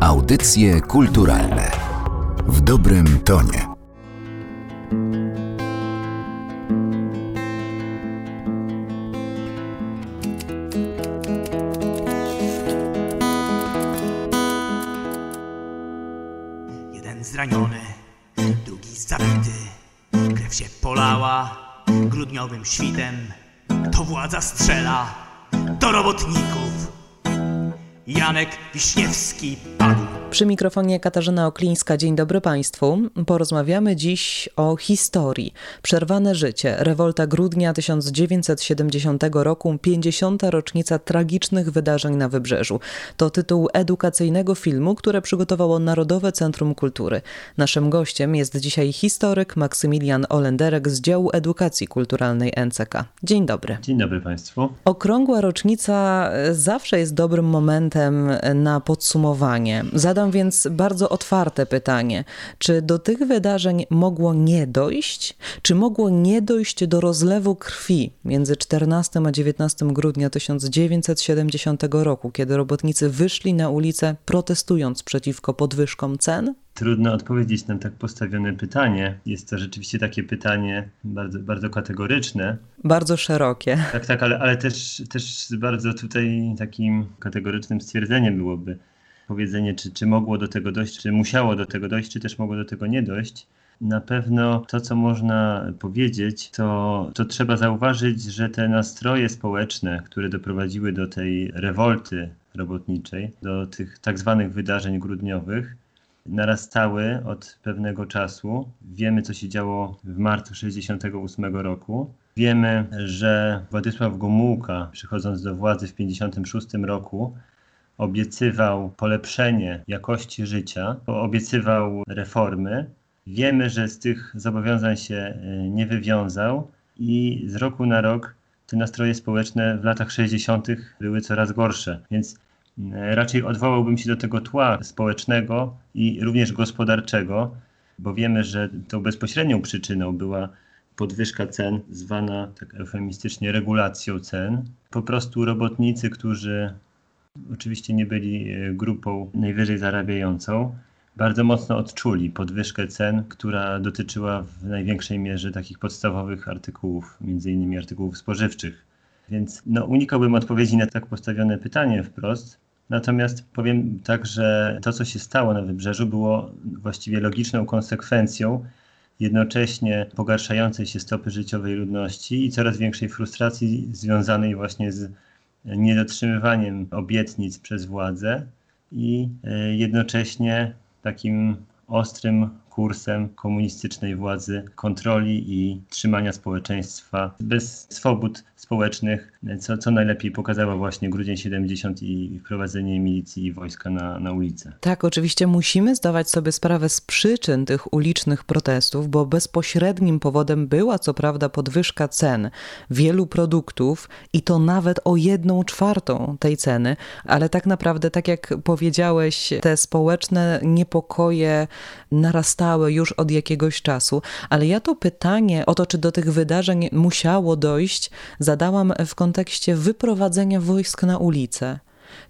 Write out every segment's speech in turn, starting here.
Audycje kulturalne w dobrym tonie. Jeden zraniony, drugi zabity. Krew się polała grudniowym świtem. To władza strzela do robotników. Janek Wiśniewski padł. Przy mikrofonie Katarzyna Oklińska. Dzień dobry Państwu. Porozmawiamy dziś o historii. Przerwane życie. Rewolta grudnia 1970 roku, 50. rocznica tragicznych wydarzeń na Wybrzeżu. To tytuł edukacyjnego filmu, które przygotowało Narodowe Centrum Kultury. Naszym gościem jest dzisiaj historyk Maksymilian Olenderek z działu edukacji kulturalnej NCK. Dzień dobry. Dzień dobry Państwu. Okrągła rocznica zawsze jest dobrym momentem na podsumowanie. Zadam Zadam więc bardzo otwarte pytanie: czy do tych wydarzeń mogło nie dojść? Czy mogło nie dojść do rozlewu krwi między 14 a 19 grudnia 1970 roku, kiedy robotnicy wyszli na ulicę protestując przeciwko podwyżkom cen? Trudno odpowiedzieć na tak postawione pytanie. Jest to rzeczywiście takie pytanie bardzo, bardzo kategoryczne. Bardzo szerokie. Tak, tak, ale, ale też, też bardzo tutaj takim kategorycznym stwierdzeniem byłoby, powiedzenie, czy, czy mogło do tego dojść, czy musiało do tego dojść, czy też mogło do tego nie dojść. Na pewno to, co można powiedzieć, to, to trzeba zauważyć, że te nastroje społeczne, które doprowadziły do tej rewolty robotniczej, do tych tak zwanych wydarzeń grudniowych, narastały od pewnego czasu. Wiemy, co się działo w marcu 1968 roku. Wiemy, że Władysław Gomułka, przychodząc do władzy w 1956 roku, obiecywał polepszenie jakości życia, obiecywał reformy. Wiemy, że z tych zobowiązań się e, nie wywiązał i z roku na rok te nastroje społeczne w latach 60. były coraz gorsze. Więc e, raczej odwołałbym się do tego tła społecznego i również gospodarczego, bo wiemy, że tą bezpośrednią przyczyną była podwyżka cen, zwana tak eufemistycznie regulacją cen. Po prostu robotnicy, którzy oczywiście nie byli e, grupą najwyżej zarabiającą, bardzo mocno odczuli podwyżkę cen, która dotyczyła w największej mierze takich podstawowych artykułów, między innymi artykułów spożywczych. Więc no, unikałbym odpowiedzi na tak postawione pytanie wprost. Natomiast powiem tak, że to, co się stało na wybrzeżu, było właściwie logiczną konsekwencją jednocześnie pogarszającej się stopy życiowej ludności i coraz większej frustracji związanej właśnie z niedotrzymywaniem obietnic przez władzę i e, jednocześnie takim ostrym kursem komunistycznej władzy, kontroli i trzymania społeczeństwa bez swobód społecznych, co, co najlepiej pokazała właśnie grudzień 70 i wprowadzenie milicji i wojska na, na ulicę. Tak, oczywiście musimy zdawać sobie sprawę z przyczyn tych ulicznych protestów, bo bezpośrednim powodem była co prawda podwyżka cen wielu produktów i to nawet o jedną czwartą tej ceny, ale tak naprawdę, tak jak powiedziałeś, te społeczne niepokoje narastały już od jakiegoś czasu, ale ja to pytanie o to, czy do tych wydarzeń musiało dojść, zadałam w kontekście wyprowadzenia wojsk na ulicę.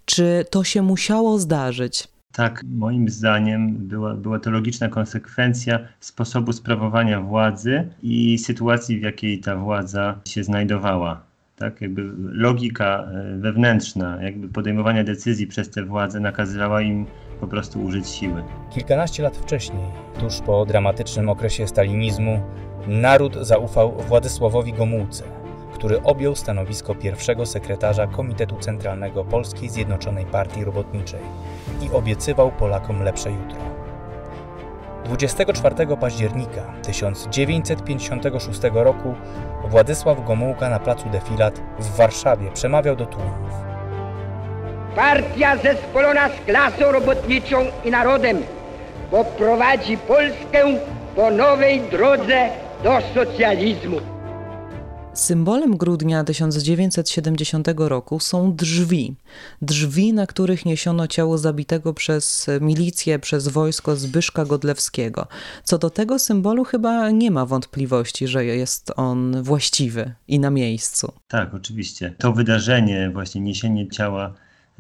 Czy to się musiało zdarzyć? Tak, moim zdaniem była, była to logiczna konsekwencja sposobu sprawowania władzy i sytuacji, w jakiej ta władza się znajdowała. Tak, jakby logika e, wewnętrzna, jakby podejmowania decyzji przez tę władzę nakazywała im po prostu użyć siły. Kilkanaście lat wcześniej, tuż po dramatycznym okresie stalinizmu, naród zaufał Władysławowi Gomułce, który objął stanowisko pierwszego sekretarza Komitetu Centralnego Polskiej Zjednoczonej Partii Robotniczej i obiecywał Polakom lepsze jutro. 24 października 1956 roku Władysław Gomułka na placu Defilat w Warszawie przemawiał do tłumów. Partia zespolona z klasą robotniczą i narodem poprowadzi Polskę po nowej drodze do socjalizmu. Symbolem grudnia 1970 roku są drzwi. Drzwi, na których niesiono ciało zabitego przez milicję, przez wojsko Zbyszka Godlewskiego. Co do tego symbolu chyba nie ma wątpliwości, że jest on właściwy i na miejscu. Tak, oczywiście. To wydarzenie, właśnie niesienie ciała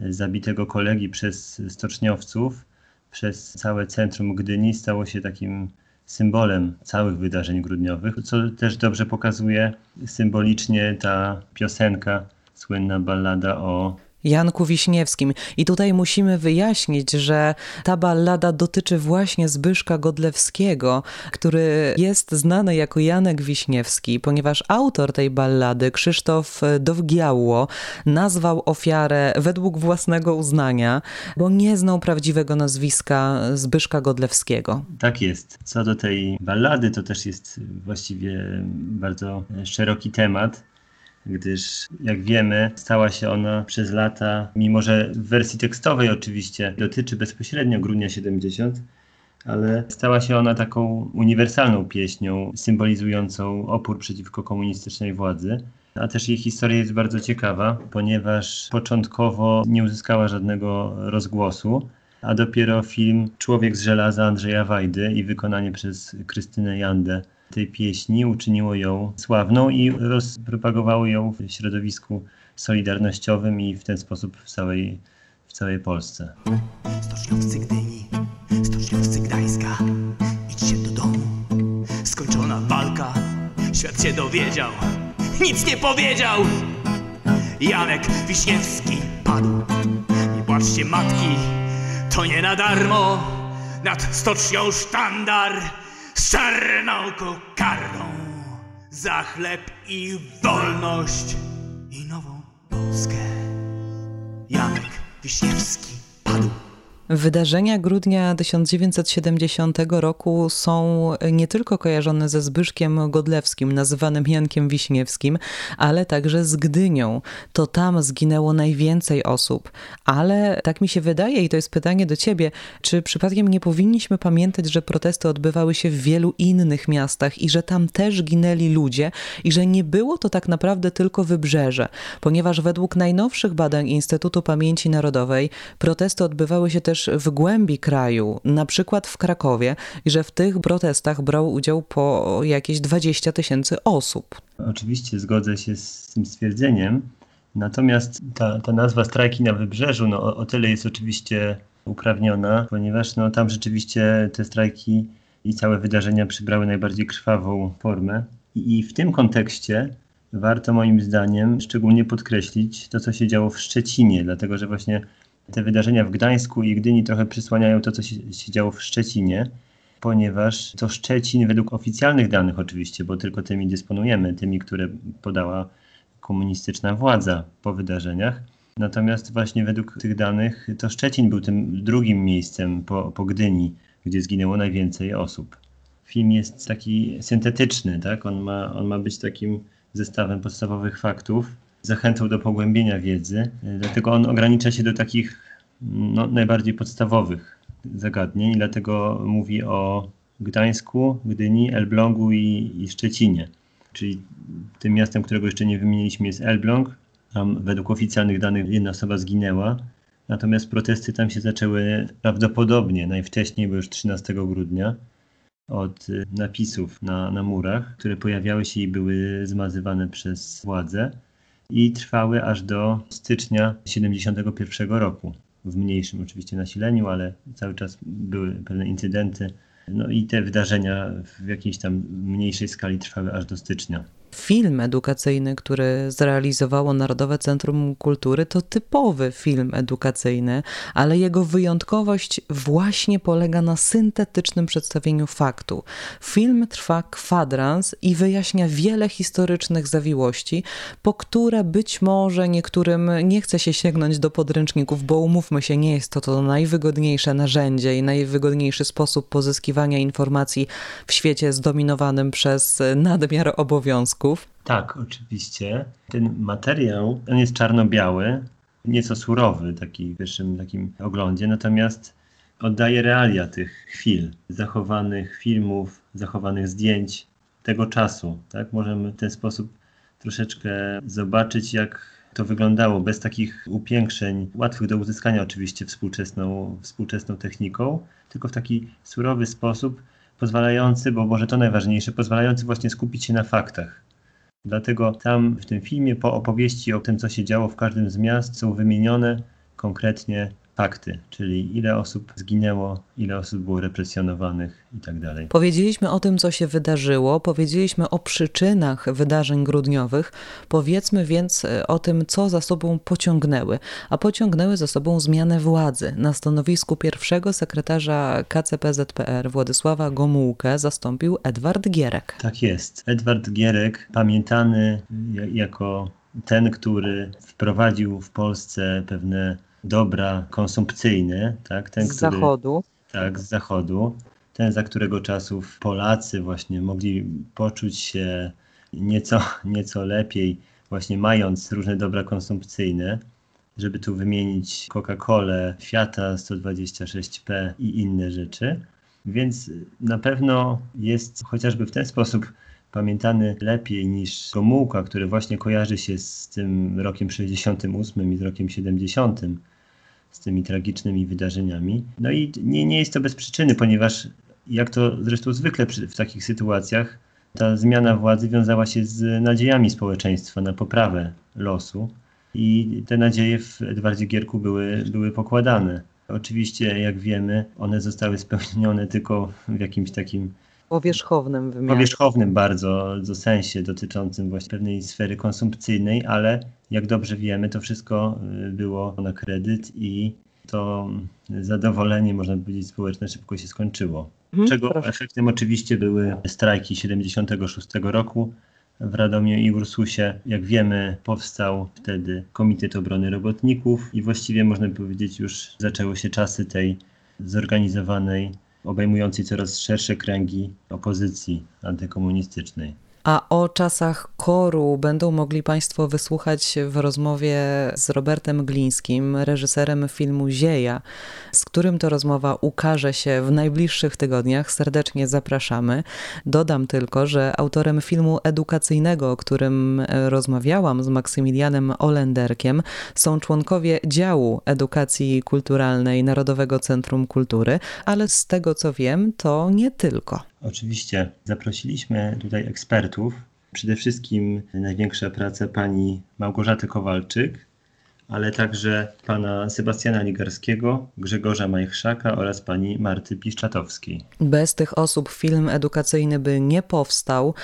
zabitego kolegi przez stoczniowców przez całe centrum Gdyni stało się takim symbolem całych wydarzeń grudniowych, co też dobrze pokazuje symbolicznie ta piosenka, słynna ballada o Janku Wiśniewskim. I tutaj musimy wyjaśnić, że ta ballada dotyczy właśnie Zbyszka Godlewskiego, który jest znany jako Janek Wiśniewski, ponieważ autor tej ballady, Krzysztof Dowgiało, nazwał ofiarę według własnego uznania, bo nie znał prawdziwego nazwiska Zbyszka Godlewskiego. Tak jest. Co do tej ballady, to też jest właściwie bardzo szeroki temat gdyż jak wiemy, stała się ona przez lata, mimo że w wersji tekstowej oczywiście dotyczy bezpośrednio grudnia 70, ale stała się ona taką uniwersalną pieśnią symbolizującą opór przeciwko komunistycznej władzy. A też jej historia jest bardzo ciekawa, ponieważ początkowo nie uzyskała żadnego rozgłosu, a dopiero film Człowiek z żelaza Andrzeja Wajdy i wykonanie przez Krystynę Jandę tej pieśni uczyniło ją sławną i rozpropagowało ją w środowisku solidarnościowym i w ten sposób w całej, w całej Polsce. Stoczniowcy Gdyni, stoczniowcy Gdańska, idźcie do domu. Skończona walka, świat się dowiedział, nic nie powiedział. Janek Wiśniewski padł. Nie płaczcie matki, to nie na darmo. Nad stocznią sztandar z czarną kokardą za chleb i wolność i nową Polskę. Janek Wiśniewski. Wydarzenia grudnia 1970 roku są nie tylko kojarzone ze Zbyszkiem Godlewskim, nazywanym Jankiem Wiśniewskim, ale także z Gdynią. To tam zginęło najwięcej osób. Ale tak mi się wydaje, i to jest pytanie do ciebie, czy przypadkiem nie powinniśmy pamiętać, że protesty odbywały się w wielu innych miastach i że tam też ginęli ludzie i że nie było to tak naprawdę tylko wybrzeże, ponieważ według najnowszych badań Instytutu Pamięci Narodowej protesty odbywały się też też w głębi kraju, na przykład w Krakowie, i że w tych protestach brał udział po jakieś 20 tysięcy osób. Oczywiście zgodzę się z tym stwierdzeniem. Natomiast ta, ta nazwa strajki na wybrzeżu no, o, o tyle jest oczywiście uprawniona, ponieważ no, tam rzeczywiście te strajki i całe wydarzenia przybrały najbardziej krwawą formę. I, I w tym kontekście warto moim zdaniem szczególnie podkreślić to, co się działo w Szczecinie, dlatego że właśnie te wydarzenia w Gdańsku i Gdyni trochę przysłaniają to, co się, się działo w Szczecinie, ponieważ to Szczecin, według oficjalnych danych oczywiście, bo tylko tymi dysponujemy, tymi, które podała komunistyczna władza po wydarzeniach. Natomiast właśnie według tych danych to Szczecin był tym drugim miejscem po, po Gdyni, gdzie zginęło najwięcej osób. Film jest taki syntetyczny, tak? On ma, on ma być takim zestawem podstawowych faktów, zachęcał do pogłębienia wiedzy, dlatego on ogranicza się do takich no, najbardziej podstawowych zagadnień, dlatego mówi o Gdańsku, Gdyni, Elblągu i, i Szczecinie. Czyli tym miastem, którego jeszcze nie wymieniliśmy jest Elbląg. Tam według oficjalnych danych jedna osoba zginęła, natomiast protesty tam się zaczęły prawdopodobnie najwcześniej, bo już 13 grudnia, od napisów na, na murach, które pojawiały się i były zmazywane przez władze i trwały aż do stycznia 1971 roku. W mniejszym oczywiście nasileniu, ale cały czas były pewne incydenty. No i te wydarzenia w jakiejś tam mniejszej skali trwały aż do stycznia. Film edukacyjny, który zrealizowało Narodowe Centrum Kultury, to typowy film edukacyjny, ale jego wyjątkowość właśnie polega na syntetycznym przedstawieniu faktu. Film trwa kwadrans i wyjaśnia wiele historycznych zawiłości, po które być może niektórym nie chce się sięgnąć do podręczników, bo umówmy się, nie jest to to najwygodniejsze narzędzie i najwygodniejszy sposób pozyskiwania informacji w świecie zdominowanym przez nadmiar obowiązków. Tak, oczywiście. Ten materiał, on jest czarno-biały, nieco surowy taki w pierwszym takim oglądzie, natomiast oddaje realia tych chwil, zachowanych filmów, zachowanych zdjęć tego czasu. Tak? Możemy w ten sposób troszeczkę zobaczyć, jak to wyglądało bez takich upiększeń, łatwych do uzyskania oczywiście współczesną, współczesną techniką, tylko w taki surowy sposób, pozwalający, bo może to najważniejsze, pozwalający właśnie skupić się na faktach. Dlatego tam w tym filmie po opowieści o tym, co się działo w każdym z miast, są wymienione konkretnie fakty, czyli ile osób zginęło, ile osób było represjonowanych i tak dalej. Powiedzieliśmy o tym, co się wydarzyło, powiedzieliśmy o przyczynach wydarzeń grudniowych. Powiedzmy więc e, o tym, co za sobą pociągnęły. A pociągnęły za sobą zmianę władzy. Na stanowisku pierwszego sekretarza KCPZPR Władysława Gomułkę zastąpił Edward Gierek. Tak jest. Edward Gierek, pamiętany jako ten, który wprowadził w Polsce pewne dobra konsumpcyjne, tak? Ten, z który, zachodu. Tak, z zachodu. Ten, za którego czasów Polacy właśnie mogli poczuć się nieco, nieco lepiej, właśnie mając różne dobra konsumpcyjne, żeby tu wymienić Coca-Colę, Fiata 126P i inne rzeczy. Więc na pewno jest chociażby w ten sposób pamiętany lepiej niż Gomułka, który właśnie kojarzy się z tym rokiem 68 i z rokiem 70, z tymi tragicznymi wydarzeniami. No i nie, nie jest to bez przyczyny, ponieważ jak to zresztą zwykle przy, w takich sytuacjach, ta zmiana władzy wiązała się z nadziejami społeczeństwa na poprawę losu i te nadzieje w Edwardzie Gierku były, były pokładane. Oczywiście, jak wiemy, one zostały spełnione tylko w jakimś takim powierzchownym wymiarze. Powierzchownym bardzo, w sensie dotyczącym właśnie pewnej sfery konsumpcyjnej, ale jak dobrze wiemy, to wszystko y, było na kredyt i to zadowolenie, można powiedzieć, społeczne szybko się skończyło. Mhm, czego proszę. efektem oczywiście były strajki 76 roku w Radomiu i Ursusie. Jak wiemy, powstał wtedy Komitet Obrony Robotników i właściwie można powiedzieć już zaczęły się czasy tej zorganizowanej obejmującej coraz szersze kręgi opozycji antykomunistycznej. A o czasach koru będą mogli Państwo wysłuchać w rozmowie z Robertem Glińskim, reżyserem filmu Zieja, z którym to rozmowa ukaże się w najbliższych tygodniach. Serdecznie zapraszamy. Dodam tylko, że autorem filmu edukacyjnego, o którym rozmawiałam z Maksymilianem Olenderkiem, są członkowie działu edukacji kulturalnej Narodowego Centrum Kultury, ale z tego co wiem, to nie tylko. Oczywiście zaprosiliśmy tutaj ekspertów. Przede wszystkim największa praca pani Małgorzaty Kowalczyk, ale także pana Sebastiana Ligarskiego, Grzegorza Majchrzaka oraz pani Marty Piszczatowskiej. Bez tych osób film edukacyjny by nie powstał.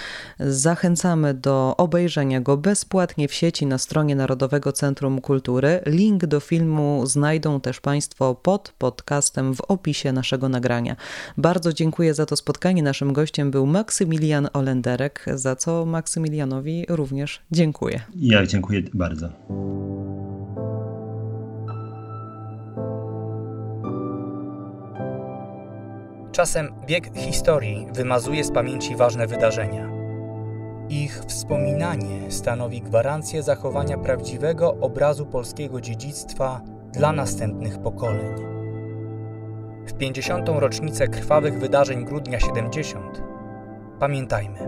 Zachęcamy do obejrzenia go bezpłatnie w sieci na stronie Narodowego Centrum Kultury. Link do filmu znajdą też Państwo pod podcastem w opisie naszego nagrania. Bardzo dziękuję za to spotkanie. Naszym gościem był Maksymilian Olenderek, za co Maksymilianowi również dziękuję. Ja dziękuję bardzo. Czasem bieg historii wymazuje z pamięci ważne wydarzenia. Ich wspominanie stanowi gwarancję zachowania prawdziwego obrazu polskiego dziedzictwa dla następnych pokoleń. W 50. rocznicę krwawych wydarzeń grudnia 70 pamiętajmy.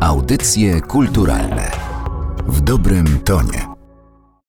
Audycje kulturalne w dobrym tonie.